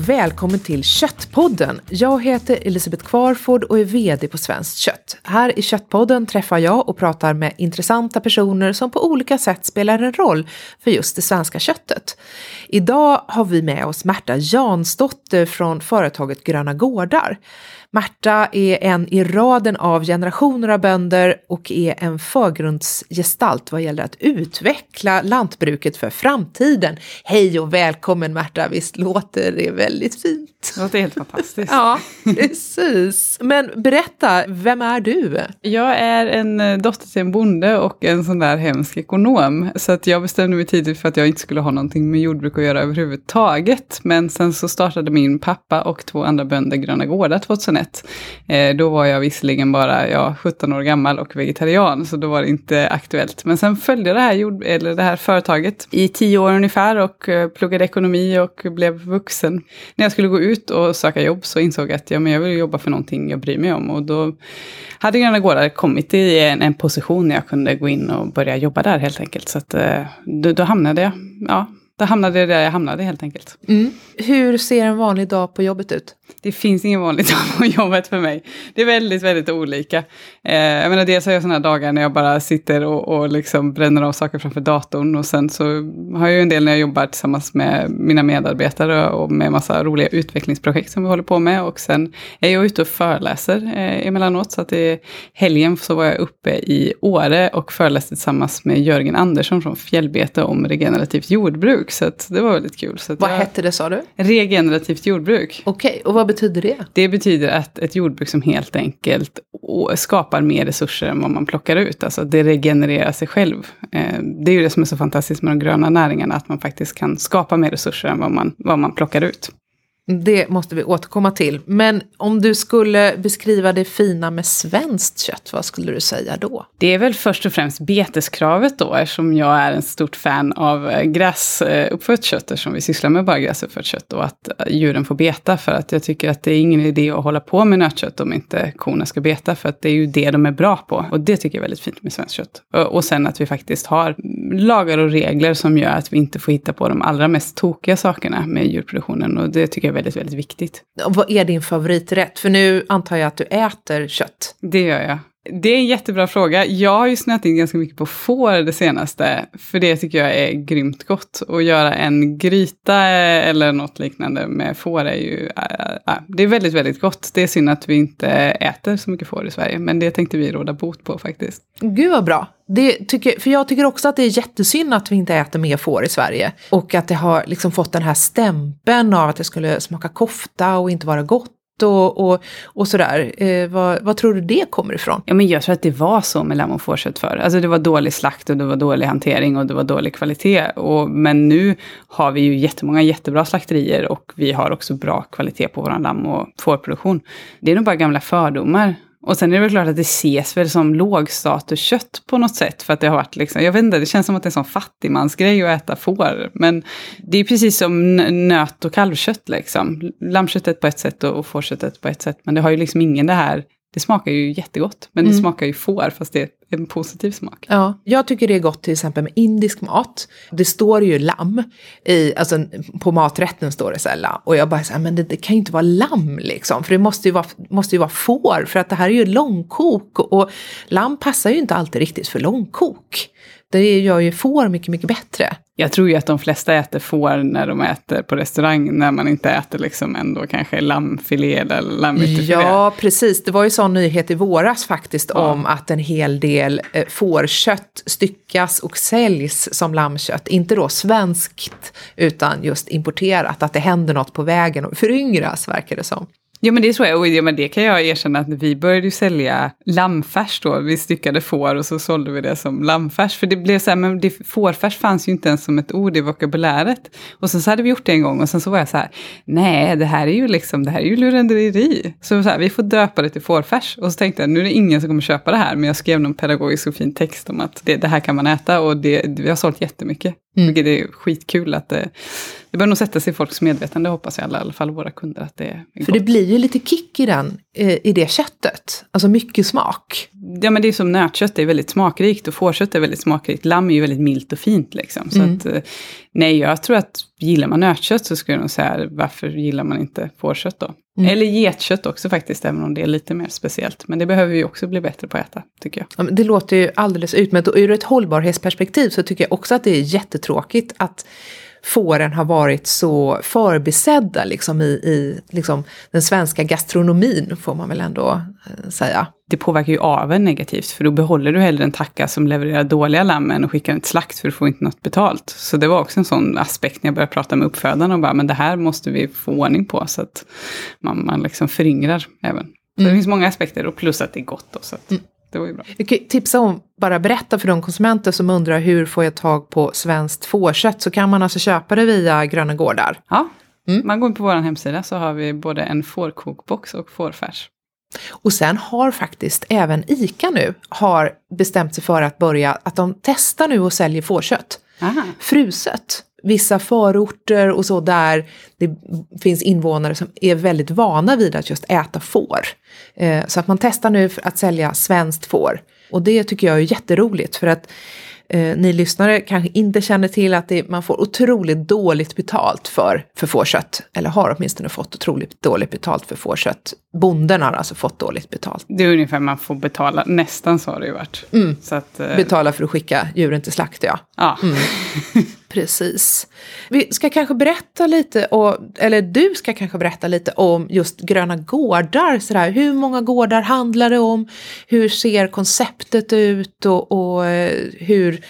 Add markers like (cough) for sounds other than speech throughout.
och välkommen till Köttpodden. Jag heter Elisabeth Kvarford och är VD på Svenskt Kött. Här i Köttpodden träffar jag och pratar med intressanta personer som på olika sätt spelar en roll för just det svenska köttet. Idag har vi med oss Märta Jansdotter från företaget Gröna Gårdar. Märta är en i raden av generationer av bönder och är en förgrundsgestalt vad gäller att utveckla lantbruket för framtiden. Hej och välkommen Märta, visst låter det väldigt fint? Det låter helt fantastiskt. ja, precis. Men berätta, vem är du? Jag är en eh, dotter till en bonde och en sån där hemsk ekonom. Så att jag bestämde mig tidigt för att jag inte skulle ha någonting med jordbruk att göra överhuvudtaget. Men sen så startade min pappa och två andra bönder Gröna Gårdar 2001 internet. Eh, då var jag visserligen bara ja, 17 år gammal och vegetarian, så då var det inte aktuellt. Men sen följde jag det här, jord, eller det här företaget i tio år ungefär och eh, pluggade ekonomi och blev vuxen. När jag skulle gå ut och söka jobb så insåg jag att ja, men jag vill jobba för någonting jag bryr mig om. Och då hade Gröna Gårdar kommit i en, en position där jag kunde gå in och börja jobba där helt enkelt. Så att, eh, då, då hamnade jag ja, då hamnade jag där jag hamnade helt enkelt. Mm. Hur ser en vanlig dag på jobbet ut? Det finns ingen vanlig (laughs) dag på jobbet för mig. Det är väldigt, väldigt olika. Eh, jag menar, dels har jag sådana dagar när jag bara sitter och, och liksom bränner av saker framför datorn. Och sen så har jag ju en del när jag jobbar tillsammans med mina medarbetare och med massa roliga utvecklingsprojekt som vi håller på med. Och sen är jag ute och föreläser eh, emellanåt. Så att i helgen så var jag uppe i Åre och föreläste tillsammans med Jörgen Andersson från Fjällbete om regenerativt jordbruk jordbruk. Så det var väldigt kul. Så vad jag... hette det sa du? Regenerativt jordbruk. Okej, okay, och vad betyder det? Det betyder att ett jordbruk som helt enkelt skapar mer resurser än vad man plockar ut. Alltså det regenererar sig själv. Eh, det är ju det som är så fantastiskt med de gröna näringarna, att man faktiskt kan skapa mer resurser än vad man, vad man plockar ut. Det måste vi återkomma till. Men om du skulle beskriva det fina med svenskt kött, vad skulle du säga då? Det är väl först och främst beteskravet då, eftersom jag är en stort fan av eh, gräsuppfött kött, eftersom vi sysslar med bara gräsuppfött kött och att eh, djuren får beta. För att jag tycker att det är ingen idé att hålla på med nötkött om inte korna ska beta, för att det är ju det de är bra på. Och det tycker jag är väldigt fint med svenskt kött. Och sen att vi faktiskt har lagar och regler som gör att vi inte får hitta på de allra mest tokiga sakerna med djurproduktionen. Och det tycker jag är väldigt, väldigt viktigt. Och vad är din favoriträtt? För nu antar jag att du äter kött. Det gör jag. Det är en jättebra fråga. Jag har ju snöat in ganska mycket på får det senaste, för det tycker jag är grymt gott. Att göra en gryta eller något liknande med får är ju, äh, äh, äh, det är väldigt, väldigt gott. Det är synd att vi inte äter så mycket får i Sverige, men det tänkte vi råda bot på faktiskt. Gud vad bra. Det tycker, för jag tycker också att det är jättesynd att vi inte äter mer får i Sverige. Och att det har liksom fått den här stämpeln av att det skulle smaka kofta och inte vara gott och, och, och sådär. Eh, vad, vad, tror du det kommer ifrån? Ja, men jag tror att det var så med lamm och fårkött förr. Alltså det var dålig slakt och det var dålig hantering och det var dålig kvalitet. Och, men nu har vi ju jättemånga jättebra slakterier och vi har också bra kvalitet på vår lamm och fårproduktion. Det är nog bara gamla fördomar och sen är det väl klart att det ses väl som lågstatuskött på något sätt. För att det har varit liksom, jag vet inte, det känns som att det är en sån fattigmansgrej att äta får. Men det är precis som nöt och kalvkött liksom. Lammköttet på ett sätt och fårköttet på ett sätt. Men det har ju liksom ingen det här det smakar ju jättegott, men mm. det smakar ju får, fast det är en positiv smak. Ja, jag tycker det är gott till exempel med indisk mat. Det står ju lamm, i, alltså på maträtten står det så här lamm. Och jag bara så här, men det, det, kan ju inte vara lamm liksom, för det måste ju, vara, måste ju vara får, för att det här är ju långkok. Och lamm passar ju inte alltid riktigt för långkok. Det gör ju får mycket, mycket bättre. Jag tror ju att de flesta äter får när de äter på restaurang, när man inte äter liksom ändå kanske lammfilé eller lammytterfilé. Ja, precis. Det var ju sån nyhet i våras faktiskt ja. om att en hel del eh, fårkött styckas och säljs som lammkött. Inte då svenskt, utan just importerat. Att det händer något på vägen och föryngras, verkar det som. Ja men det tror jag, och ja, men det kan jag erkänna att vi började ju sälja lammfärs då, vi styckade får och så sålde vi det som lammfärs. För det blev så här, men det, fårfärs fanns ju inte ens som ett ord i vokabuläret. Och sen så hade vi gjort det en gång och sen så var jag så här, nej det här är ju liksom, det här är ju lurendrejeri. Så, så här, vi får döpa det till fårfärs. Och så tänkte jag, nu är det ingen som kommer köpa det här, men jag skrev någon pedagogisk och fin text om att det, det här kan man äta och det, vi har sålt jättemycket. Mm. Vilket är skitkul att det, det bör nog sätta sig i folks medvetande hoppas jag, i alla fall våra kunder. Att det är För gott. det blir ju lite kick i den, eh, i det köttet. Alltså mycket smak. Ja men det är som nötkött, det är väldigt smakrikt och fårkött är väldigt smakrikt. Lamm är ju väldigt milt och fint liksom. Så mm. att, eh, nej, jag tror att gillar man nötkött så skulle jag nog säga varför gillar man inte fårkött då? Mm. Eller getkött också faktiskt, även om det är lite mer speciellt. Men det behöver vi också bli bättre på att äta, tycker jag. Ja, det låter ju alldeles utmärkt. Och ur ett hållbarhetsperspektiv så tycker jag också att det är jättetråkigt att fåren har varit så förbisedda liksom i, i liksom den svenska gastronomin, får man väl ändå eh, säga. Det påverkar ju aveln negativt, för då behåller du hellre en tacka som levererar dåliga lammen och skickar den till slakt, för du får inte något betalt. Så det var också en sån aspekt när jag började prata med uppfödarna, och bara, men det här måste vi få ordning på, så att man, man liksom föryngrar även. Så mm. det finns många aspekter, och plus att det är gott. Då, så att, mm. Det var ju bra. Jag kan tipsa om, bara berätta för de konsumenter som undrar hur får jag tag på svenskt fårkött så kan man alltså köpa det via Gröna Gårdar. Ja, mm. man går in på vår hemsida så har vi både en fårkokbox och fårfärs. Och sen har faktiskt även ICA nu har bestämt sig för att börja, att de testar nu och säljer fårkött. Aha. Fruset vissa förorter och så där det finns invånare som är väldigt vana vid att just äta får. Eh, så att man testar nu att sälja svenskt får. Och det tycker jag är jätteroligt för att eh, ni lyssnare kanske inte känner till att det, man får otroligt dåligt betalt för, för fårkött. Eller har åtminstone fått otroligt dåligt betalt för fårkött. Bonden har alltså fått dåligt betalt. Det är ungefär man får betala, nästan så har det ju varit. Mm. Så att, eh... Betala för att skicka djuren till slakt ja. ja. Mm. (laughs) Precis. Vi ska kanske berätta lite, och, eller du ska kanske berätta lite om just gröna gårdar. Sådär. Hur många gårdar handlar det om? Hur ser konceptet ut och, och eh, hur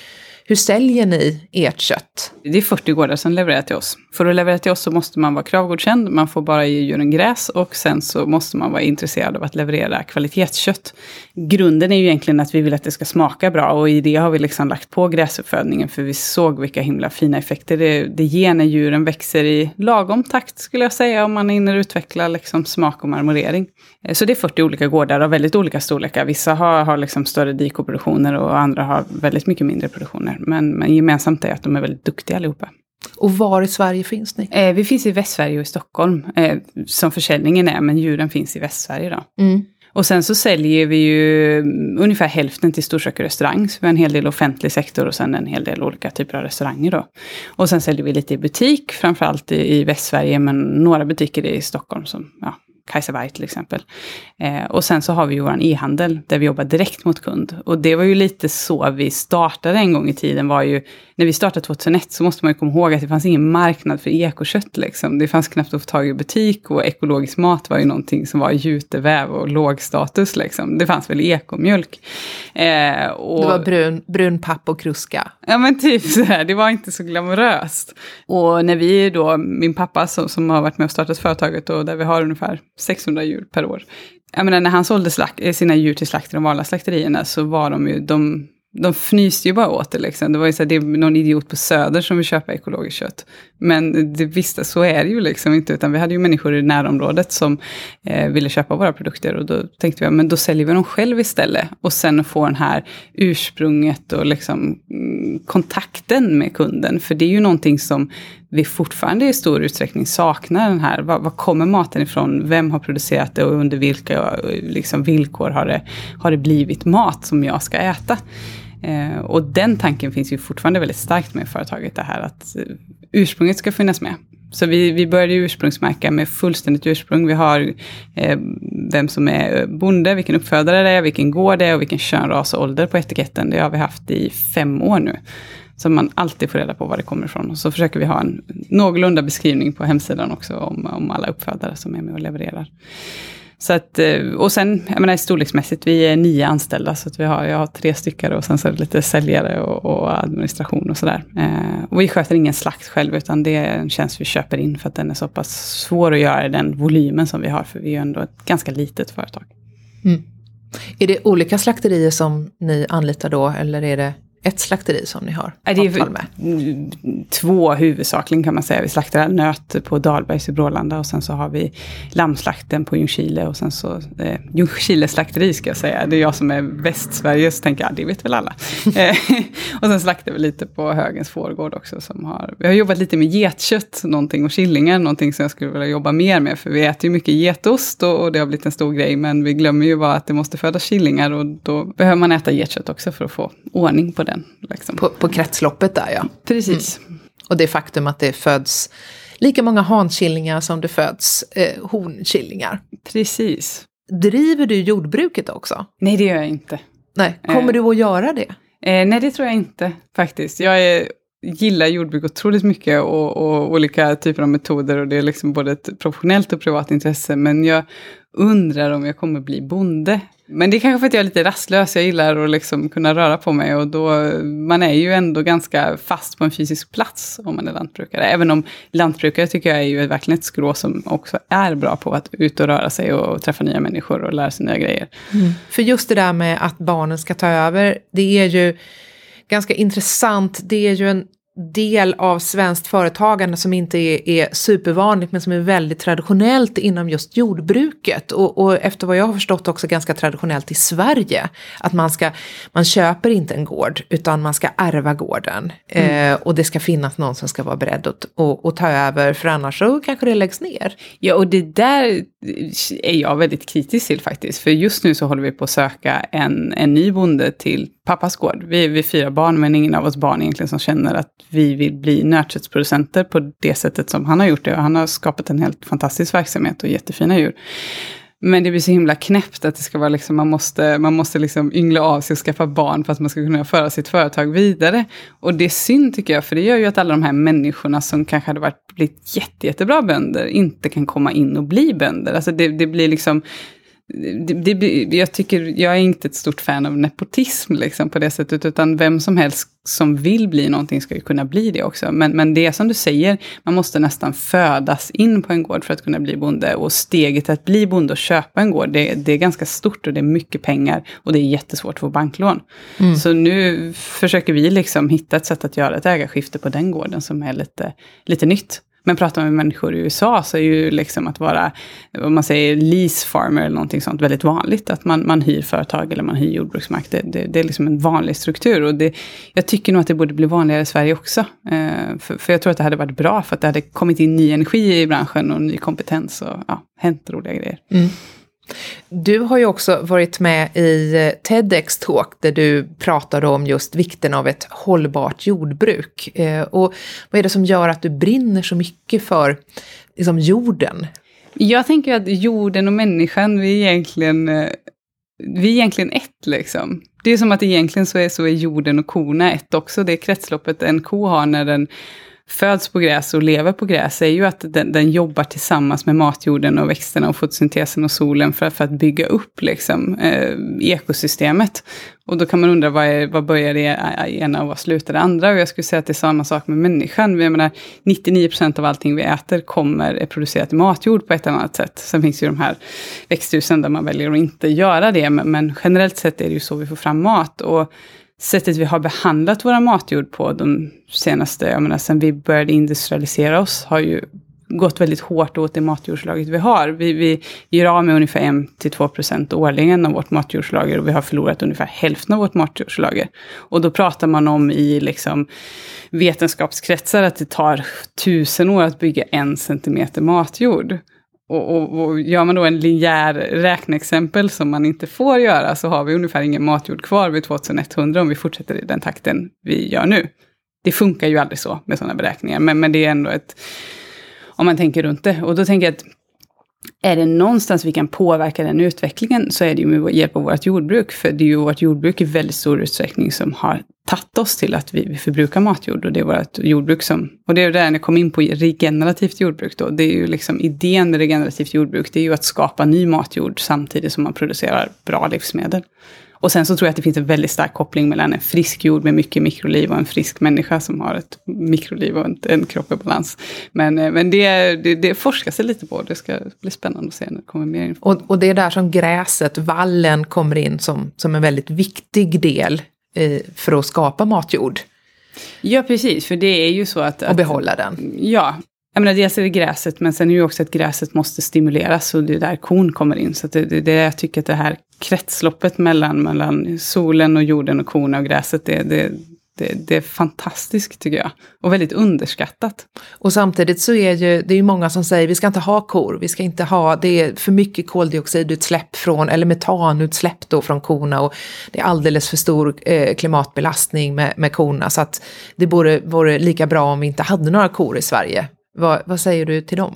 hur säljer ni ert kött? Det är 40 gårdar som levererar till oss. För att leverera till oss så måste man vara kravgodkänd, man får bara ge djuren gräs och sen så måste man vara intresserad av att leverera kvalitetskött. Grunden är ju egentligen att vi vill att det ska smaka bra och i det har vi liksom lagt på gräsuppfödningen för vi såg vilka himla fina effekter det, det ger när djuren växer i lagom takt skulle jag säga om man hinner utveckla liksom smak och marmorering. Eh, så det är 40 olika gårdar av väldigt olika storlekar. Vissa har, har liksom större dikoproduktioner och andra har väldigt mycket mindre produktioner. Men, men gemensamt är att de är väldigt duktiga allihopa. Och var i Sverige finns ni? Eh, vi finns i Västsverige och i Stockholm, eh, som försäljningen är, men djuren finns i Västsverige då. Mm. Och sen så säljer vi ju ungefär hälften till storkök och restaurang. Så vi har en hel del offentlig sektor och sen en hel del olika typer av restauranger då. Och sen säljer vi lite i butik, framförallt i, i Västsverige, men några butiker i Stockholm som ja, Kajsa till exempel. Eh, och sen så har vi ju vår e-handel där vi jobbar direkt mot kund. Och det var ju lite så vi startade en gång i tiden var ju, när vi startade 2001 så måste man ju komma ihåg att det fanns ingen marknad för ekokött liksom. Det fanns knappt att få tag i butik och ekologisk mat var ju någonting som var juteväv och låg status liksom. Det fanns väl ekomjölk. Eh, och, det var brun, brun papp och kruska. Ja men typ sådär, det var inte så glamoröst. Och när vi då, min pappa som, som har varit med och startat företaget och där vi har ungefär 600 djur per år. Jag menar när han sålde slakt, eh, sina djur till slakt de vanliga slakterierna så var de ju, de, de fnyste ju bara åt det liksom. Det var ju så här, det är någon idiot på Söder som vill köpa ekologiskt kött. Men det visste, så är det ju liksom inte, utan vi hade ju människor i närområdet som eh, ville köpa våra produkter och då tänkte vi, men då säljer vi dem själv istället. Och sen få den här ursprunget och liksom mm, kontakten med kunden, för det är ju någonting som vi fortfarande i stor utsträckning saknar den här, var, var kommer maten ifrån, vem har producerat det och under vilka liksom, villkor har det, har det blivit mat som jag ska äta? Eh, och den tanken finns ju fortfarande väldigt starkt med företaget, det här att eh, ursprunget ska finnas med. Så vi, vi började ursprungsmärka med fullständigt ursprung. Vi har eh, vem som är eh, bonde, vilken uppfödare det är, vilken gård det är och vilken kön, ras och ålder på etiketten. Det har vi haft i fem år nu. Så man alltid får reda på var det kommer ifrån. Och så försöker vi ha en någorlunda beskrivning på hemsidan också om, om alla uppfödare som är med och levererar. Så att, eh, och sen, jag menar storleksmässigt, vi är nio anställda, så att vi har, jag har tre stycken och sen så är det lite säljare och, och administration och sådär. Eh, och vi sköter ingen slakt själv, utan det är en tjänst vi köper in för att den är så pass svår att göra i den volymen som vi har, för vi är ju ändå ett ganska litet företag. Mm. Är det olika slakterier som ni anlitar då, eller är det ett slakteri som ni har det är avtal med? två huvudsakligen kan man säga. Vi slaktar nöt på Dahlbergs i Brålanda och sen så har vi lammslakten på Ljungskile och sen så eh, Ljungskile slakteri ska jag säga. Det är jag som är Västsverige så tänker jag, det vet väl alla. (laughs) Eh, och sen slaktar vi lite på Högens fårgård också som har, vi har jobbat lite med getkött någonting och killingar, någonting som jag skulle vilja jobba mer med för vi äter ju mycket getost och, och det har blivit en stor grej men vi glömmer ju bara att det måste födas killingar och då behöver man äta getkött också för att få ordning på den. Liksom. På, på kretsloppet där ja. Precis. Och det faktum att det föds lika många hankillingar som det föds eh, honkillingar. Precis. Driver du jordbruket också? Nej, det gör jag inte. Nej, kommer Eh. du att göra det? Eh, nej, det tror jag inte faktiskt. Jag är, gillar jordbruk otroligt mycket och, och olika typer av metoder och det är liksom både ett professionellt och privat intresse. Men jag undrar om jag kommer bli bonde. Men det är kanske för att jag är lite rastlös, jag gillar att liksom kunna röra på mig och då, man är ju ändå ganska fast på en fysisk plats om man är lantbrukare. Även om lantbrukare tycker jag är ju verkligen ett skrå som också är bra på att ut och röra sig och träffa nya människor och lära sig nya grejer. Mm. För just det där med att barnen ska ta över, det är ju ganska intressant. Det är ju en del av svenskt företagande som inte är, är supervanligt men som är väldigt traditionellt inom just jordbruket och, och efter vad jag har förstått också ganska traditionellt i Sverige. Att man ska, man köper inte en gård utan man ska ärva gården eh, och det ska finnas någon som ska vara beredd att, att, att ta över för annars så kanske det läggs ner. Ja, och det där är jag väldigt kritisk till faktiskt. För just nu så håller vi på att söka en, en ny bonde till pappas gård. Vi, vi är fyra barn, men ingen av oss barn egentligen som känner att vi vill bli nötköttsproducenter på det sättet som han har gjort det. Och han har skapat en helt fantastisk verksamhet och jättefina djur. Men det blir så himla knäppt att det ska vara liksom, man måste, man måste liksom yngla av sig och skaffa barn för att man ska kunna föra sitt företag vidare. Och det är synd tycker jag, för det gör ju att alla de här människorna som kanske hade varit, blivit jätte, jättebra bönder inte kan komma in och bli bönder. Alltså det, det blir liksom, det, det, jag, tycker, jag är inte ett stort fan av nepotism liksom, på det sättet, utan vem som helst som vill bli någonting ska ju kunna bli det också. Men, men det är som du säger, man måste nästan födas in på en gård för att kunna bli bonde. Och steget att bli bonde och köpa en gård, det, det är ganska stort och det är mycket pengar och det är jättesvårt att få banklån. Så nu försöker vi liksom hitta ett sätt att göra ett ägarskifte på den gården som är lite, lite nytt. Men pratar man med människor i USA så är ju liksom att vara, om man säger lease farmer eller någonting sånt, väldigt vanligt. Att man, man hyr företag eller man hyr jordbruksmark. Det, det, det är liksom en vanlig struktur. Och det, jag tycker nog att det borde bli vanligare i Sverige också. Eh, för, för jag tror att det hade varit bra, för att det hade kommit in ny energi i branschen och ny kompetens och ja, hänt roliga grejer. Mm. Du har ju också varit med i eh, TEDx Talk där du pratade om just vikten av ett hållbart jordbruk. Eh, och vad är det som gör att du brinner så mycket för liksom, jorden? Jag tänker att jorden och människan, vi är egentligen, eh, vi är egentligen ett liksom. Det är som att egentligen så är, så är jorden och korna ett också. Det kretsloppet en ko har när den föds på gräs och lever på gräs är ju att den, den jobbar tillsammans med matjorden och växterna och fotosyntesen och solen för, för att bygga upp liksom, eh, ekosystemet. Och då kan man undra vad, är, vad börjar det eh, eh, ena och vad slutar det andra? Och jag skulle säga att det är samma sak med människan. Jag menar, 99% av allting vi äter kommer, är producerat i matjord på ett eller annat sätt. Sen finns ju de här växthusen där man väljer att inte göra det, men, men generellt sett är det ju så vi får fram mat. Och sättet vi har behandlat våra matjord på de senaste, jag menar sen vi började industrialisera oss, har ju gått väldigt hårt åt det matjordslaget vi har. Vi, vi gör av med ungefär 1-2% årligen av vårt matjordslager och vi har förlorat ungefär hälften av vårt matjordslager. Och då pratar man om i liksom vetenskapskretsar att det tar tusen år att bygga en centimeter matjord. Och, och, och gör man då en linjär räkneexempel som man inte får göra så har vi ungefär ingen matjord kvar vid 2100 om vi fortsätter i den takten vi gör nu. Det funkar ju aldrig så med sådana beräkningar, men, men det är ändå ett... Om man tänker runt det. Och då tänker jag att är det någonstans vi kan påverka den utvecklingen så är det ju med hjälp av vårt jordbruk. För det är ju vårt jordbruk i väldigt stor utsträckning som har tagit oss till att vi, förbrukar matjord. Och det är vårt jordbruk som, och det är där jag kom in på regenerativt jordbruk då. Det är ju liksom idén med regenerativt jordbruk, det är ju att skapa ny matjord samtidigt som man producerar bra livsmedel. Och sen så tror jag att det finns en väldigt stark koppling mellan en frisk jord med mycket mikroliv och en frisk människa som har ett mikroliv och en, en kropp i balans. Men, eh, men det, det, det forskas det lite på. Det ska bli spännande att se när det kommer mer information. Och, och det är där som gräset, vallen, kommer in som, som en väldigt viktig del för att skapa matjord. Ja, precis, för det är ju så att... Och behålla den. Ja. Jag menar, dels är det gräset, men sen är det ju också att gräset måste stimuleras och det är där kon kommer in. Så det, det, det jag tycker att det här kretsloppet mellan, mellan solen och jorden och korna och gräset, det, det, det, det, är fantastiskt tycker jag. Och väldigt underskattat. Och samtidigt så är ju, det är ju många som säger vi ska inte ha kor, vi ska inte ha, det är för mycket koldioxidutsläpp från, eller metanutsläpp då från korna och det är alldeles för stor eh, klimatbelastning med, med korna så att det vore, vore lika bra om vi inte hade några kor i Sverige. Va, vad säger du till dem?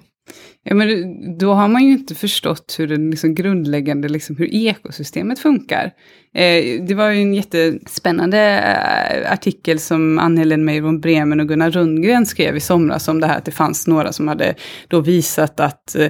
Ja, men då har man ju inte förstått hur den liksom grundläggande, liksom hur ekosystemet funkar. Eh, det var ju en jättespännande eh, artikel som Ann-Helen Meyer von Bremen och Gunnar Rundgren skrev i somras om det här att det fanns några som hade då visat att eh,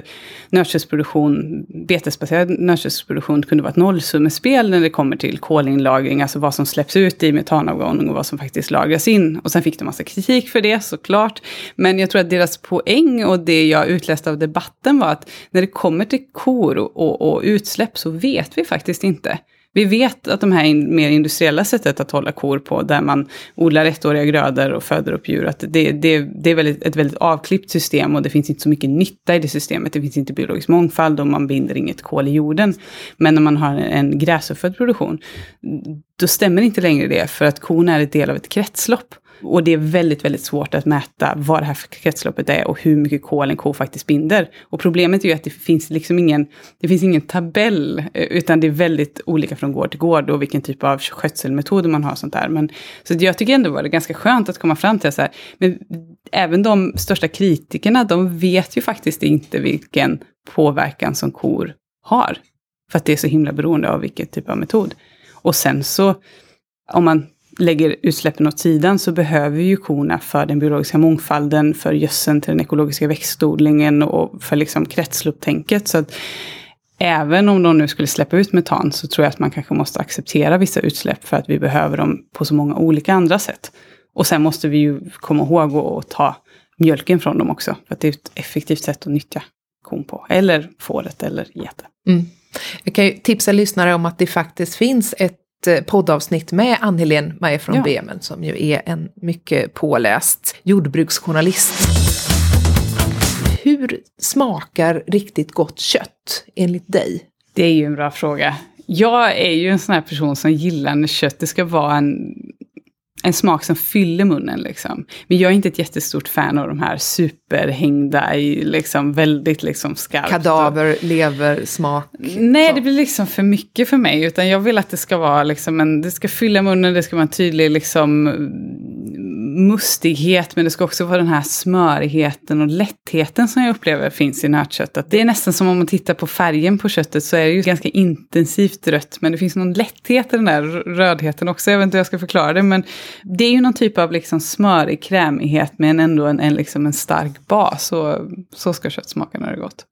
nötköttsproduktion, betesbaserad nötköttsproduktion kunde vara ett nollsummespel när det kommer till kolinlagring, alltså vad som släpps ut i metanavgång och vad som faktiskt lagras in. Och sen fick de massa kritik för det såklart. Men jag tror att deras poäng och det jag utläste av debatten var att när det kommer till kor och, och, och utsläpp så vet vi faktiskt inte. Vi vet att de här mer industriella sättet att hålla kor på, där man odlar ettåriga grödor och föder upp djur, att det, det, det är väldigt, ett väldigt avklippt system och det finns inte så mycket nytta i det systemet. Det finns inte biologisk mångfald och man binder inget kol i jorden. Men när man har en gräsuppfödd produktion, då stämmer inte längre det, för att kon är en del av ett kretslopp. Och det är väldigt, väldigt svårt att mäta vad det här kretsloppet är och hur mycket kol en ko faktiskt binder. Och problemet är ju att det finns liksom ingen, det finns ingen tabell, eh, utan det är väldigt olika från gård till gård och vilken typ av skötselmetoder man har och sånt där. Men, så jag tycker ändå var det ganska skönt att komma fram till så här, men även de största kritikerna, de vet ju faktiskt inte vilken påverkan som kor har. För att det är så himla beroende av vilken typ av metod. Och sen så, om man lägger utsläppen åt sidan så behöver ju korna för den biologiska mångfalden, för gödseln till den ekologiska växtodlingen och för liksom kretsloppstänket. Så att även om de nu skulle släppa ut metan så tror jag att man kanske måste acceptera vissa utsläpp för att vi behöver dem på så många olika andra sätt. Och sen måste vi ju komma ihåg att ta mjölken från dem också, för att det är ett effektivt sätt att nyttja kon på, eller fåret eller geten. Mm. Jag kan ju tipsa lyssnare om att det faktiskt finns ett poddavsnitt med Ann-Helén Meyer från ja. Bremen som ju är en mycket påläst jordbruksjournalist. Hur smakar riktigt gott kött enligt dig? Det är ju en bra fråga. Jag är ju en sån här person som gillar när köttet ska vara en en smak som fyller munnen liksom. Men jag är inte ett jättestort fan av de här superhängda i liksom väldigt liksom skarpt. Kadaver, lever, smak. Nej, så. det blir liksom för mycket för mig. Utan jag vill att det ska vara liksom en, det ska fylla munnen, det ska vara en tydlig liksom mustighet, men det ska också vara den här smörigheten och lättheten som jag upplever finns i nötköttet. Det är nästan som om man tittar på färgen på köttet så är det ju ganska intensivt rött, men det finns någon lätthet i den där rödheten också. Jag vet inte hur jag ska förklara det, men det är ju någon typ av liksom smörig krämighet men ändå en, en, liksom en stark bas. Och så ska kött smaka när det är gott.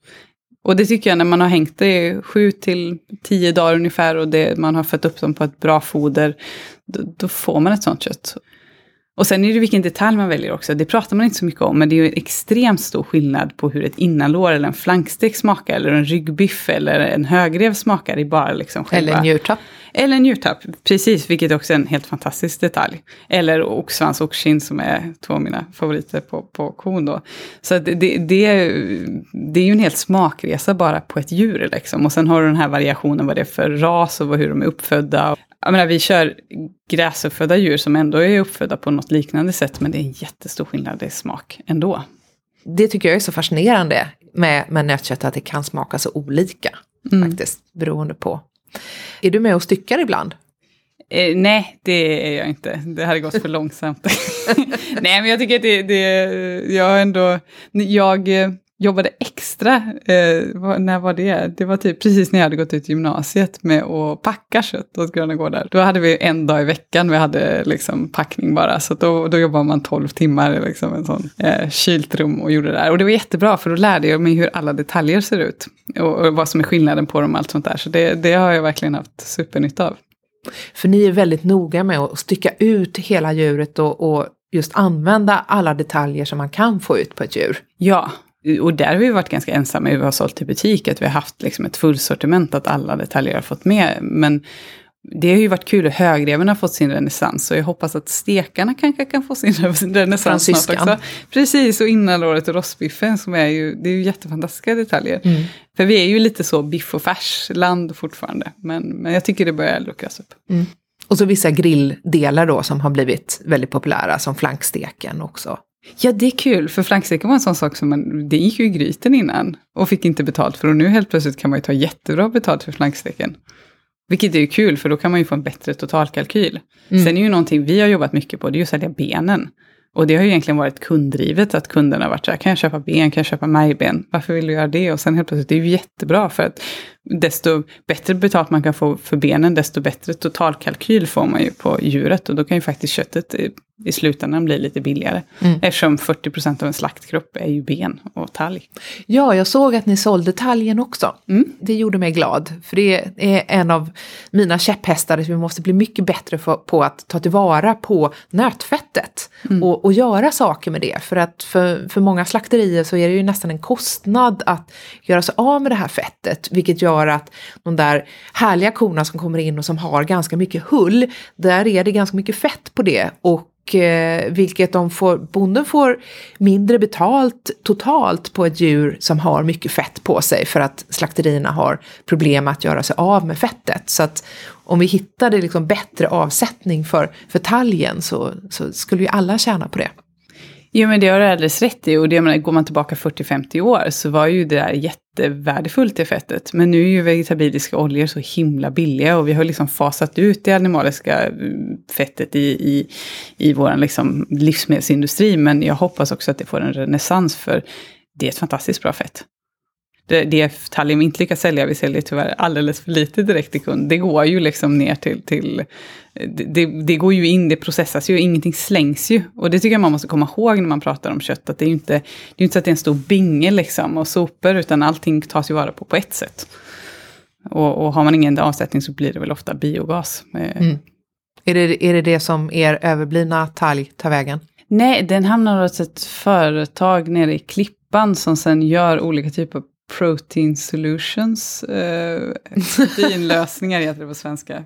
Och det tycker jag när man har hängt det i sju till tio dagar ungefär och det, man har fött upp dem på ett bra foder, då, då får man ett sånt kött. Och sen är det vilken detalj man väljer också. Det pratar man inte så mycket om, men det är ju extremt stor skillnad på hur ett innanlår eller en flankstek smakar, eller en ryggbiff eller en högrev smakar i bara liksom själva... Eller en njurtapp. Eller en njurtapp, precis, vilket också är en helt fantastisk detalj. Eller oxsvans och kind som är två av mina favoriter på, på kon då. Så det, det, det, är ju en helt smakresa bara på ett djur liksom. Och sen har du den här variationen vad det är för ras och hur de är uppfödda. Jag menar, vi kör gräsuppfödda djur som ändå är uppfödda på något liknande sätt, men det är en jättestor skillnad i smak ändå. Det tycker jag är så fascinerande med, med nötkött, att det kan smaka så olika mm. faktiskt, beroende på. Är du med och styckar ibland? Eh, nej, det är jag inte. Det hade gått för långsamt. (laughs) nej, men jag tycker att det, det jag ändå, jag jobbade extra, eh, när var det? Det var typ precis när jag hade gått ut gymnasiet med att packa kött åt Gröna Gårdar. Då hade vi en dag i veckan, vi hade liksom packning bara, så då, då jobbade man 12 timmar i liksom en sån eh, kylt rum och gjorde det där. Och det var jättebra, för då lärde jag mig hur alla detaljer ser ut och, och vad som är skillnaden på dem och allt sånt där. Så det, det har jag verkligen haft supernytta av. För ni är väldigt noga med att stycka ut hela djuret och, och just använda alla detaljer som man kan få ut på ett djur. Ja, och där har vi varit ganska ensamma hur vi har sålt till butik, att vi har haft liksom ett fullsortiment, att alla detaljer har fått med. Men det har ju varit kul att högreven har fått sin renässans. Så jag hoppas att stekarna kanske kan få sin renässans snart också. Precis, och innanlåret och rostbiffen som är ju, det är ju jättefantastiska detaljer. Mm. För vi är ju lite så biff och färs-land fortfarande. Men, men jag tycker det börjar luckras upp. Mm. Och så vissa grilldelar då som har blivit väldigt populära, som flanksteken också. Ja, det är kul, för flanksteken var en sån sak som man, det gick ju i gryten innan och fick inte betalt för och nu helt plötsligt kan man ju ta jättebra betalt för flanksteken. Vilket är ju kul, för då kan man ju få en bättre totalkalkyl. Mm. Sen är ju någonting vi har jobbat mycket på, det är ju att sälja benen. Och det har ju egentligen varit kunddrivet, att kunderna har varit så här, kan jag köpa ben, kan jag köpa majben, varför vill du göra det? Och sen helt plötsligt, det är ju jättebra, för att desto bättre betalt man kan få för benen, desto bättre totalkalkyl får man ju på djuret. Och då kan ju faktiskt köttet i slutändan blir lite billigare. Mm. Eftersom 40% av en slaktkropp är ju ben och talg. Ja, jag såg att ni sålde talgen också. Mm. Det gjorde mig glad. För det är en av mina käpphästar, att vi måste bli mycket bättre för, på att ta tillvara på nötfettet. Mm. Och, och, göra saker med det. För att för, för många slakterier så är det ju nästan en kostnad att göra sig av med det här fettet. Vilket gör att de där härliga korna som kommer in och som har ganska mycket hull, där är det ganska mycket fett på det. Och eh, vilket de får, bonden får mindre betalt totalt på ett djur som har mycket fett på sig för att slakterierna har problem att göra sig av med fettet. Så att om vi hittade liksom bättre avsättning för, för talgen så, så skulle ju alla tjäna på det. Jo men det har du alldeles rätt i och det, menar, går man tillbaka 40-50 år så var ju det där jättevärdefullt i fettet. Men nu är ju vegetabiliska oljor så himla billiga och vi har liksom fasat ut det animaliska mm, fettet i, i, i vår liksom livsmedelsindustri. Men jag hoppas också att det får en renässans för det är ett fantastiskt bra fett det Talium inte lyckas sälja, vi säljer tyvärr alldeles för lite direkt till kund. Det går ju liksom ner till, till det, det, går ju in, det processas ju, ingenting slängs ju. Och det tycker jag man måste komma ihåg när man pratar om kött, att det är ju inte, det är inte så att det är en stor binge liksom och sopor, utan allting tas ju vara på på ett sätt. Och, och har man ingen avsättning så blir det väl ofta biogas. Eh, mm. Är, det, är det det som er överblivna talg tar vägen? Nej, den hamnar hos ett företag nere i Klippan som sen gör olika typer av Protein Solutions. Eh, proteinlösningar heter det på svenska.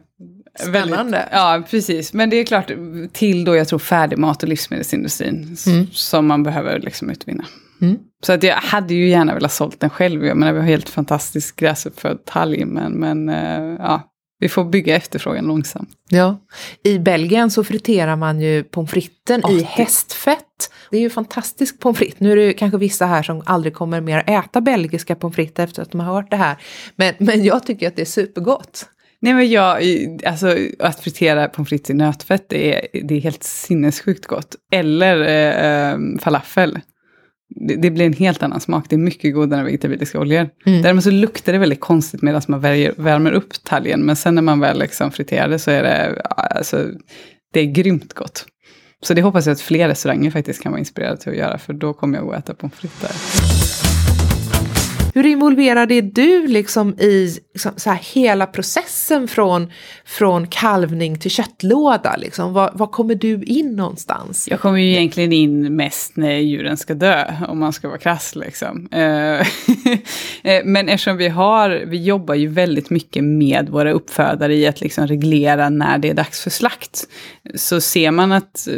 Spännande. Väldigt, ja, precis. Men det är klart till då jag tror färdigmat och livsmedelsindustrin mm. som man behöver liksom utvinna. Mm. Så att jag hade ju gärna velat sålt den själv. Jag menar, vi har helt fantastisk gräsuppfödd talg, men, men uh, ja, vi får bygga efterfrågan långsamt. Ja. I Belgien så friterar man ju pommes fritesen oh, i hästfett. Det är ju fantastisk pommes frites. Nu är det kanske vissa här som aldrig kommer mer äta belgiska pommes frites efter att de har hört det här. Men, men jag tycker att det är supergott. Nej men jag, alltså att fritera pommes frites i nötfett, det är, det är helt sinnessjukt gott. Eller eh, eh falafel det, det, blir en helt annan smak. Det är mycket godare än vegetabiliska oljor. Mm. Däremot så luktar det väldigt konstigt medan man värjer, värmer upp talgen. Men sen när man väl liksom friterar det så är det, alltså, det är grymt gott. Så det hoppas jag att fler restauranger faktiskt kan vara inspirerade till att göra, för då kommer jag att äta pommes frites där. Hur involverad är du liksom i liksom, så här, hela processen från, från kalvning till köttlåda? Liksom? Var, var, kommer du in någonstans? Jag kommer ju egentligen in mest när djuren ska dö, om man ska vara krass. Liksom. Eh, (laughs) eh, men eftersom vi har, vi jobbar ju väldigt mycket med våra uppfödare i att liksom reglera när det är dags för slakt. Så ser man att eh,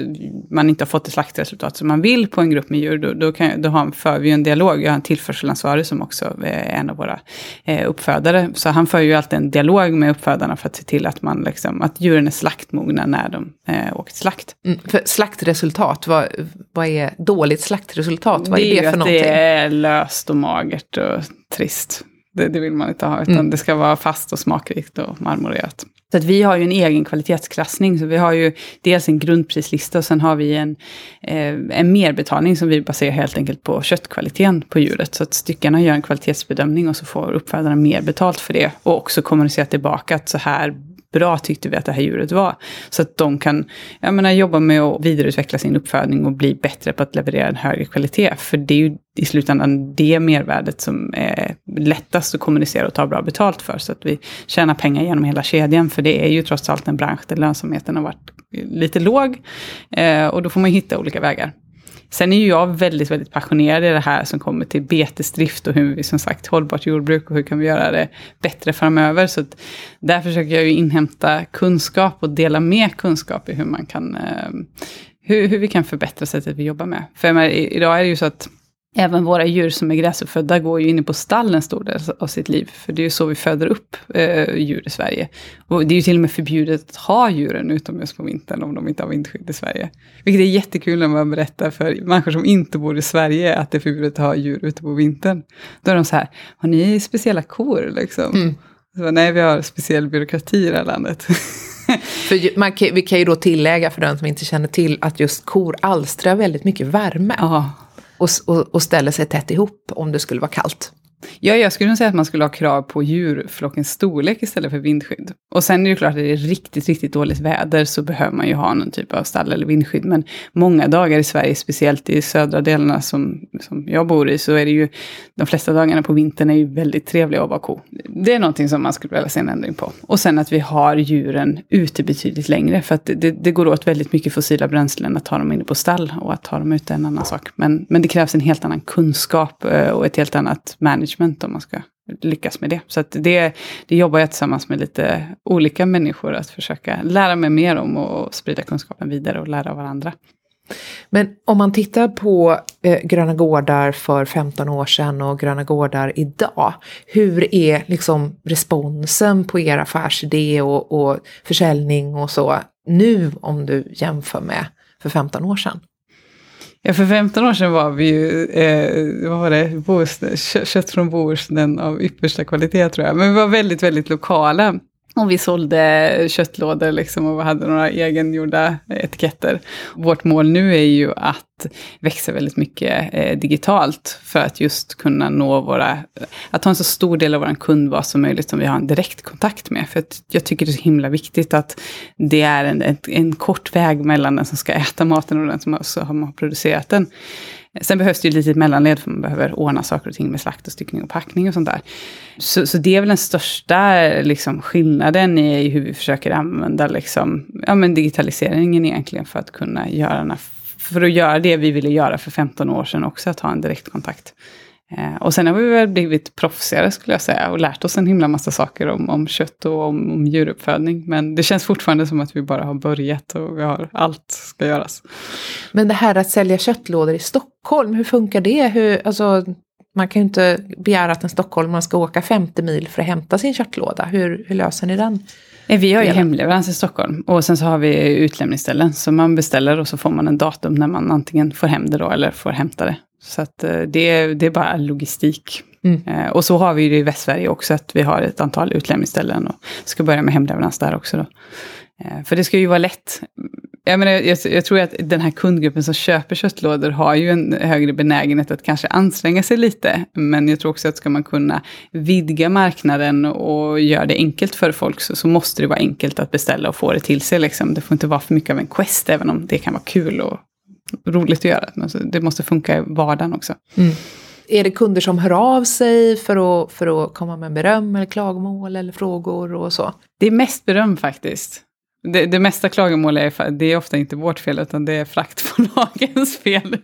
man inte har fått det slaktresultat som man vill på en grupp med djur, då, då, kan, då har, för vi en dialog. Jag har en tillförselansvarig som också Eh, en av våra eh, uppfödare. Så han för ju alltid en dialog med uppfödarna för att se till att, man liksom, att djuren är slaktmogna när de eh, åker till slakt. Mm, för slaktresultat, vad, vad är dåligt slaktresultat? Vad är det, det för någonting? Det är löst och magert och trist. Det, det vill man inte ha, utan mm. det ska vara fast och smakrikt och marmorerat. Så att vi har ju en egen kvalitetsklassning. Så vi har ju dels en grundprislista och sen har vi en, eh, en merbetalning som vi baserar helt enkelt på köttkvaliteten på djuret. Så att styckarna gör en kvalitetsbedömning och så får uppfödarna mer betalt för det. Och också kommunicera tillbaka att så här bra tyckte vi att det här djuret var. Så att de kan jag menar, jobba med att vidareutveckla sin uppfödning och bli bättre på att leverera en högre kvalitet. För det är ju i slutändan det mervärdet som är lättast att kommunicera och ta bra betalt för. Så att vi tjänar pengar genom hela kedjan. För det är ju trots allt en bransch där lönsamheten har varit lite låg. Eh, och då får man hitta olika vägar. Sen är ju jag väldigt, väldigt passionerad i det här som kommer till betesdrift och hur vi som sagt hållbart jordbruk och hur kan vi göra det bättre framöver. Så att där försöker jag ju inhämta kunskap och dela med kunskap i hur man kan eh, hur, hur vi kan förbättra sättet vi jobbar med. För menar, idag är det ju så att Även våra djur som är gräsuppfödda går ju inne på stall en stor del av sitt liv. För det är ju så vi föder upp eh, djur i Sverige. Och det är ju till och med förbjudet att ha djuren utomhus på vintern om de inte har vindskydd i Sverige. Vilket är jättekul när man berättar för människor som inte bor i Sverige att det är förbjudet att ha djur ute på vintern. Då är de så här, har ni speciella kor liksom? Mm. Så, nej, vi har speciell byråkrati i det här landet. (laughs) för man kan, vi kan ju då tillägga för den som inte känner till att just kor alstrar väldigt mycket värme. Aha och, och, och ställer sig tätt ihop om det skulle vara kallt. Ja, jag skulle nog säga att man skulle ha krav på djurflockens storlek istället för vindskydd. Och sen är det klart att det är riktigt, riktigt dåligt väder så behöver man ju ha någon typ av stall eller vindskydd. Men många dagar i Sverige, speciellt i södra delarna som, som jag bor i, så är det ju de flesta dagarna på vintern är ju väldigt trevliga att vara ko. Det är någonting som man skulle vilja se en ändring på. Och sen att vi har djuren ute betydligt längre, för att det, det går åt väldigt mycket fossila bränslen att ha dem inne på stall och att ha dem ute är en annan sak. Men, men det krävs en helt annan kunskap eh, och ett helt annat management management om man ska lyckas med det. Så att det, det jobbar jag tillsammans med lite olika människor att försöka lära mig mer om och sprida kunskapen vidare och lära av varandra. Men om man tittar på eh, Gröna Gårdar för 15 år sedan och Gröna Gårdar idag, hur är liksom responsen på er affärsidé och, och försäljning och så nu om du jämför med för 15 år sedan? Ja, för 15 år sedan var vi ju, eh, vad var det, Bohuslän, kött från Bohuslän av yppersta kvalitet tror jag. Men vi var väldigt, väldigt lokala. Om vi sålde köttlådor liksom och hade några egengjorda etiketter. Vårt mål nu är ju att växa väldigt mycket eh, digitalt för att just kunna nå våra, att ha en så stor del av vår kundbas som möjligt som vi har en direktkontakt med. För att jag tycker det är så himla viktigt att det är en, en, en kort väg mellan den som ska äta maten och den som har, som har producerat den. Sen behövs det ju ett litet mellanled för man behöver ordna saker och ting med slakt och styckning och packning och sånt där. Så, så det är väl den största liksom, skillnaden i hur vi försöker använda liksom, ja, men digitaliseringen egentligen för att kunna göra, för att göra det vi ville göra för 15 år sedan också, att ha en direktkontakt. Eh, och sen har vi väl blivit proffsigare skulle jag säga och lärt oss en himla massa saker om, om kött och om, om djuruppfödning. Men det känns fortfarande som att vi bara har börjat och vi har allt ska göras. Men det här att sälja köttlådor i Stockholm, hur funkar det? Hur, alltså, man kan ju inte begära att en stockholmare ska åka 50 mil för att hämta sin köttlåda. Hur, hur löser ni den? Eh, vi har ju hemleverans i Stockholm och sen så har vi utlämningsställen. Så man beställer och så får man en datum när man antingen får hem det då eller får hämta det. Så att eh, det, det är bara logistik. Mm. Eh, och så har vi det i Västsverige också, att vi har ett antal utlämningsställen och ska börja med hemleverans där också. Då. Eh, för det ska ju vara lätt. Jag, menar, jag, jag, tror att den här kundgruppen som köper köttlådor har ju en högre benägenhet att kanske anstränga sig lite. Men jag tror också att ska man kunna vidga marknaden och göra det enkelt för folk så, så måste det vara enkelt att beställa och få det till sig. Liksom. Det får inte vara för mycket av en quest, även om det kan vara kul och roligt att göra. Men det måste funka i vardagen också. Mm. Är det kunder som hör av sig för att, för att komma med beröm eller klagomål eller frågor och så? Det är mest beröm faktiskt. Det, det mesta klagomål är, det är ofta inte vårt fel utan det är fraktbolagens (laughs) fel.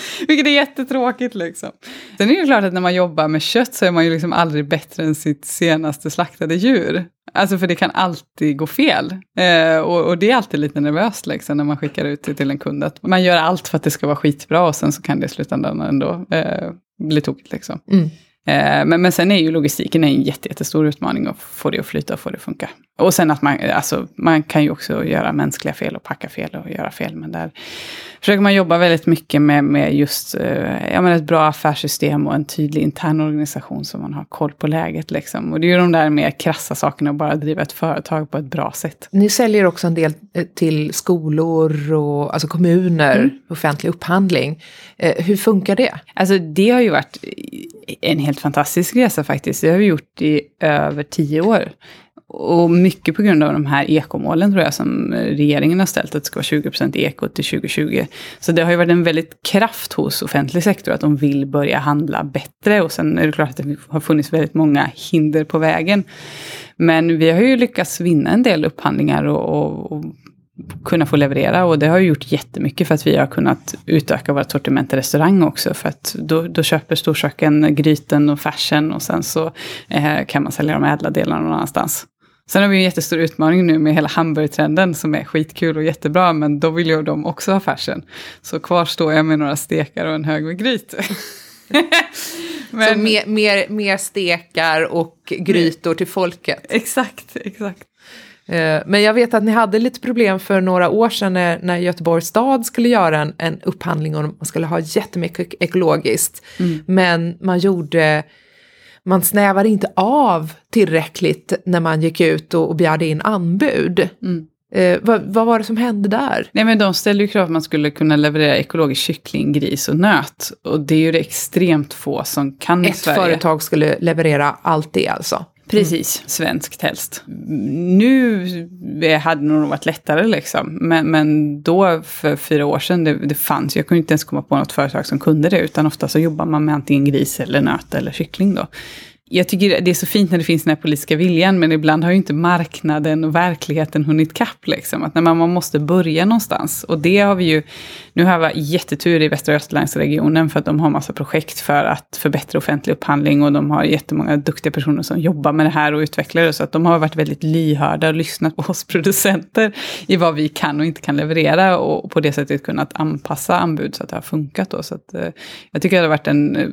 (laughs) Vilket är jättetråkigt liksom. Sen är det klart att när man jobbar med kött så är man ju liksom aldrig bättre än sitt senaste slaktade djur. Alltså för det kan alltid gå fel. Eh, och, och, det är alltid lite nervöst liksom, när man skickar ut det till en kund. Att man gör allt för att det ska vara skitbra och sen så kan det i slutändan ändå eh, bli tokigt. Liksom. Mm. Eh, men, men sen är ju logistiken en jättestor utmaning att få det att flyta och få det att funka. Och sen att man, alltså, man kan ju också göra mänskliga fel och packa fel och göra fel. Men där försöker man jobba väldigt mycket med, med just eh, ja, men ett bra affärssystem och en tydlig intern organisation så man har koll på läget. Liksom. Och det är ju de där mer krassa sakerna, att bara driva ett företag på ett bra sätt. Ni säljer också en del eh, till skolor och alltså kommuner, mm. offentlig upphandling. hur funkar det? Alltså det har ju varit en helt fantastisk resa faktiskt. Det har vi gjort i över tio år. Och mycket på grund av de här ekomålen tror jag som regeringen har ställt, att det ska vara 20% eko till 2020. Så det har ju varit en väldigt kraft hos offentlig sektor att de vill börja handla bättre. Och sen är det klart att det har funnits väldigt många hinder på vägen. Men vi har ju lyckats vinna en del upphandlingar och, och, och kunna få leverera. Och det har ju gjort jättemycket för att vi har kunnat utöka vårt sortiment i restaurang också. För att då, då köper storköken gryten och färsen och sen så eh, kan man sälja de ädla delarna någon annanstans. Sen har vi en jättestor utmaning nu med hela hamburgertrenden som är skitkul och jättebra, men då vill ju de också ha färsen. Så kvar står jag med några stekar och en hög med gryt. (laughs) men, så mer, mer, mer stekar och grytor till folket? Exakt, exakt. Eh, men jag vet att ni hade lite problem för några år sedan när, när Göteborgs stad skulle göra en, en upphandling och man skulle ha jättemycket ekologiskt. Mm. Men man gjorde man snävade inte av tillräckligt när man gick ut och, och begärde in anbud. Mm. Eh, vad, vad, var det som hände där? Nej, men de ställde ju krav att man skulle kunna leverera ekologisk kyckling, gris och nöt. Och det är ju det extremt få som kan Ett i Sverige. Ett företag skulle leverera allt det alltså? Precis, mm. svenskt helst. Nu eh, hade det nog varit lättare liksom. Men, men då för fyra år sedan, det, det fanns, jag kunde inte ens komma på något företag som kunde det. Utan ofta så jobbar man med antingen gris eller nöt eller kyckling då jag tycker det är så fint när det finns den här politiska viljan, men ibland har ju inte marknaden och verkligheten hunnit kapp. Liksom. Att när man, man måste börja någonstans. Och det har vi ju, nu har vi jättetur i Västra Götalandsregionen för att de har massa projekt för att förbättra offentlig upphandling och de har jättemånga duktiga personer som jobbar med det här och utvecklar det. Så att de har varit väldigt lyhörda och lyssnat på oss (laughs) producenter i vad vi kan och inte kan leverera och på det sättet kunnat anpassa anbud så att det har funkat. Då. Så att, eh, jag tycker det har varit en eh,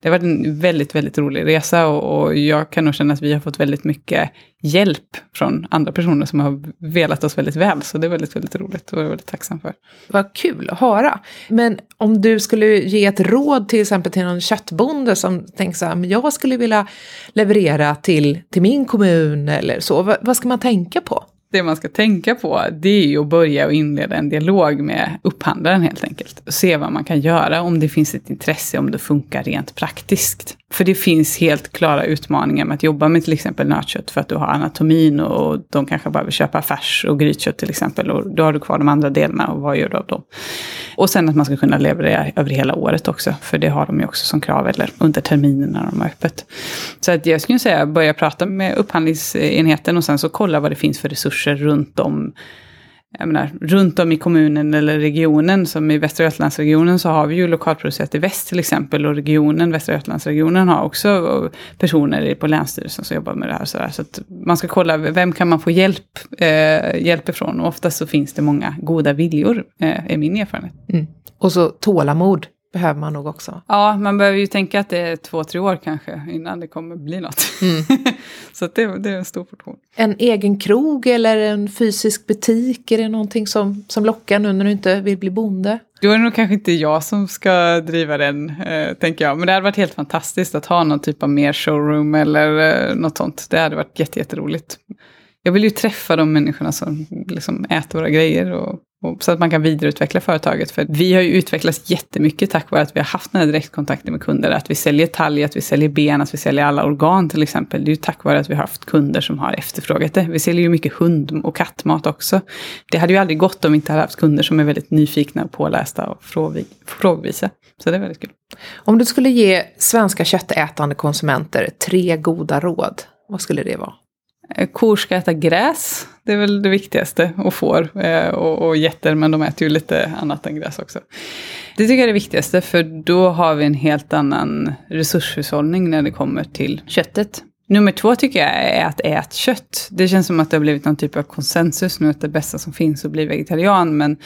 det har varit en väldigt, väldigt rolig resa och, och, jag kan nog känna att vi har fått väldigt mycket hjälp från andra personer som har velat oss väldigt väl. Så det är väldigt, väldigt roligt och jag är väldigt tacksam för. Vad kul att höra. Men om du skulle ge ett råd till exempel till någon köttbonde som tänker så här, men jag skulle vilja leverera till, till min kommun eller så. vad, vad ska man tänka på? Det man ska tänka på, det är ju att börja och inleda en dialog med upphandlaren helt enkelt. Och Se vad man kan göra, om det finns ett intresse, om det funkar rent praktiskt. För det finns helt klara utmaningar med att jobba med till exempel nötkött för att du har anatomin och de kanske bara vill köpa färs och grytkött till exempel. Och då har du kvar de andra delarna och vad gör du av dem? Och sen att man ska kunna leverera över hela året också, för det har de ju också som krav, eller under terminen när de har öppet. Så att jag skulle säga börja prata med upphandlingsenheten och sen så kolla vad det finns för resurser runt om jag menar, runt om i kommunen eller regionen, som i Västra Götalandsregionen så har vi ju lokalproducerat i väst till exempel, och regionen, Västra Götalandsregionen har också personer på Länsstyrelsen som jobbar med det här. Så, där. så att man ska kolla, vem kan man få hjälp, eh, hjälp ifrån? Och oftast så finns det många goda viljor, eh, är min erfarenhet. Mm. Och så tålamod behöver man nog också. Ja, man behöver ju tänka att det är två, tre år kanske innan det kommer bli något. Mm. (laughs) så det, det, är en stor portion. En egen krog eller en fysisk butik, är det någonting som, som lockar nu när du inte vill bli bonde? Då är det nog kanske inte jag som ska driva den, eh, tänker jag. Men det hade varit helt fantastiskt att ha någon typ av mer showroom eller eh, något sånt. Det hade varit jätteroligt. Jag vill ju träffa de människorna som liksom äter våra grejer och så att man kan vidareutveckla företaget. För vi har ju utvecklats jättemycket tack vare att vi har haft den här direktkontakten med kunder. Att vi säljer talg, att vi säljer ben, att vi säljer alla organ till exempel. Det är ju tack vare att vi har haft kunder som har efterfrågat det. Vi säljer ju mycket hund och kattmat också. Det hade ju aldrig gått om vi inte hade haft kunder som är väldigt nyfikna och pålästa och frågvisa. Så det är väldigt kul. Om du skulle ge svenska köttätande konsumenter tre goda råd, vad skulle det vara? Eh, kor ska äta gräs, det är väl det viktigaste, och får. Eh, och, och getter, men de äter ju lite annat än gräs också. Det tycker jag är det viktigaste, för då har vi en helt annan resurshushållning när det kommer till köttet. Nummer två tycker jag är att äta kött. Det känns som att det har blivit någon typ av konsensus nu att det bästa som finns är att bli vegetarian, men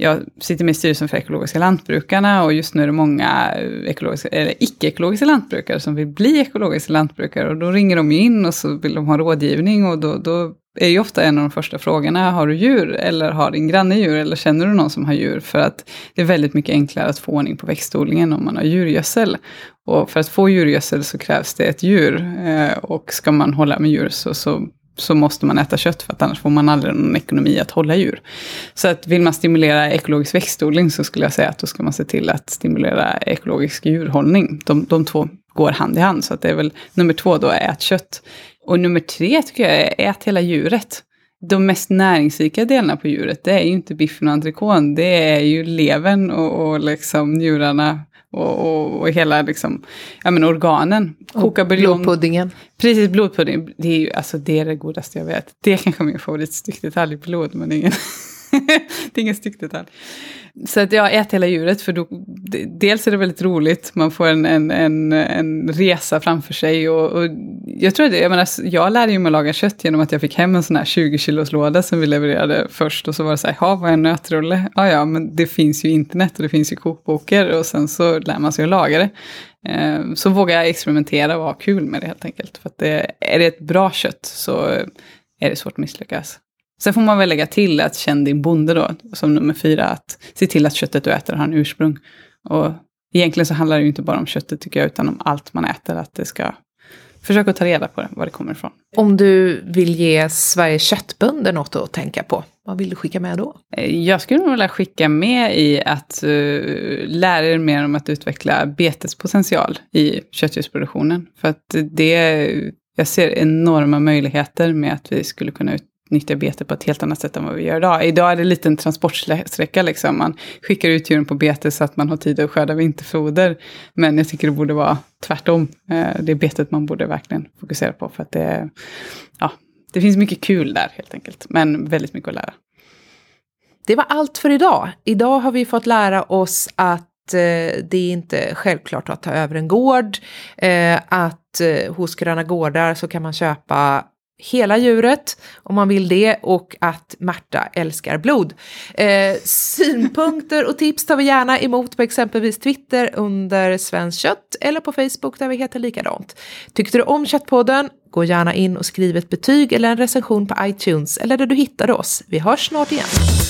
jag sitter med i styrelsen för ekologiska lantbrukarna och just nu är det många eh, ekologiska, eller icke-ekologiska lantbrukare som vill bli ekologiska lantbrukare. Och då ringer de in och så vill de ha rådgivning och då, då är ju ofta en av de första frågorna, har du djur eller har din granne djur eller känner du någon som har djur? För att det är väldigt mycket enklare att få ordning på växtodlingen om man har djurgödsel. Och för att få djurgödsel så krävs det ett djur. Eh, och ska man hålla med djur så, så så måste man äta kött för att annars får man aldrig någon ekonomi att hålla djur. Så att vill man stimulera ekologisk växtodling så skulle jag säga att då ska man se till att stimulera ekologisk djurhållning. De, de två går hand i hand, så att det är väl nummer två då, ät kött. Och nummer tre tycker jag är ät hela djuret. De mest näringsrika delarna på djuret, det är ju inte biffen och entrecôten, det är ju levern och, och liksom njurarna och, och, och hela liksom, ja, men organen. Koka buljong. Blodpuddingen. Precis, blodpudding. Det är ju alltså, det, är det godaste jag vet. Det är kanske min favoritstyckdetalj, blod, men ingen... (laughs) (laughs) det är ingen styckdetalj. Så att jag äter hela djuret för då, dels är det väldigt roligt, man får en, en, en, en resa framför sig och, och jag tror det, jag menar, jag lärde mig att laga kött genom att jag fick hem en sån här 20 kilos låda som vi levererade först och så var det så här, ja vad är en nötrulle? Ja ja, men det finns ju internet och det finns ju kokböcker och sen så lär man sig att laga det. Ehm, så vågar jag experimentera och ha kul med det helt enkelt. För att det, är det ett bra kött så eh, är det svårt att misslyckas. Sen får man väl lägga till att känn din bonde då, som nummer fyra, att se till att köttet du äter har en ursprung. Och egentligen så handlar det ju inte bara om köttet tycker jag, utan om allt man äter, att det ska försöka ta reda på det, var det kommer ifrån. Om du vill ge Sveriges köttbönder något att tänka på, vad vill du skicka med då? Eh, jag skulle nog vilja skicka med i att uh, lära er mer om att utveckla betespotential i köttdjursproduktionen. För att det, jag ser enorma möjligheter med att vi skulle kunna ut, nyttja bete på ett helt annat sätt än vad vi gör idag. Idag är det en liten transportsträcka liksom. Man skickar ut djuren på bete så att man har tid att skörda vinterfoder. Men jag tycker det borde vara tvärtom. Eh, det är betet man borde verkligen fokusera på för att det, ja, det finns mycket kul där helt enkelt. Men väldigt mycket att lära. Det var allt för idag. Idag har vi fått lära oss att eh, det är inte självklart att ta över en gård. Eh, att hos Gröna Gårdar så kan man köpa hela djuret om man vill det och att Märta älskar blod. Eh, synpunkter och tips tar vi gärna emot på exempelvis Twitter under Svenskt Kött eller på Facebook där vi heter likadant. Tyckte du om Köttpodden? Gå gärna in och skriv ett betyg eller en recension på iTunes eller där du hittade oss. Vi hörs snart igen.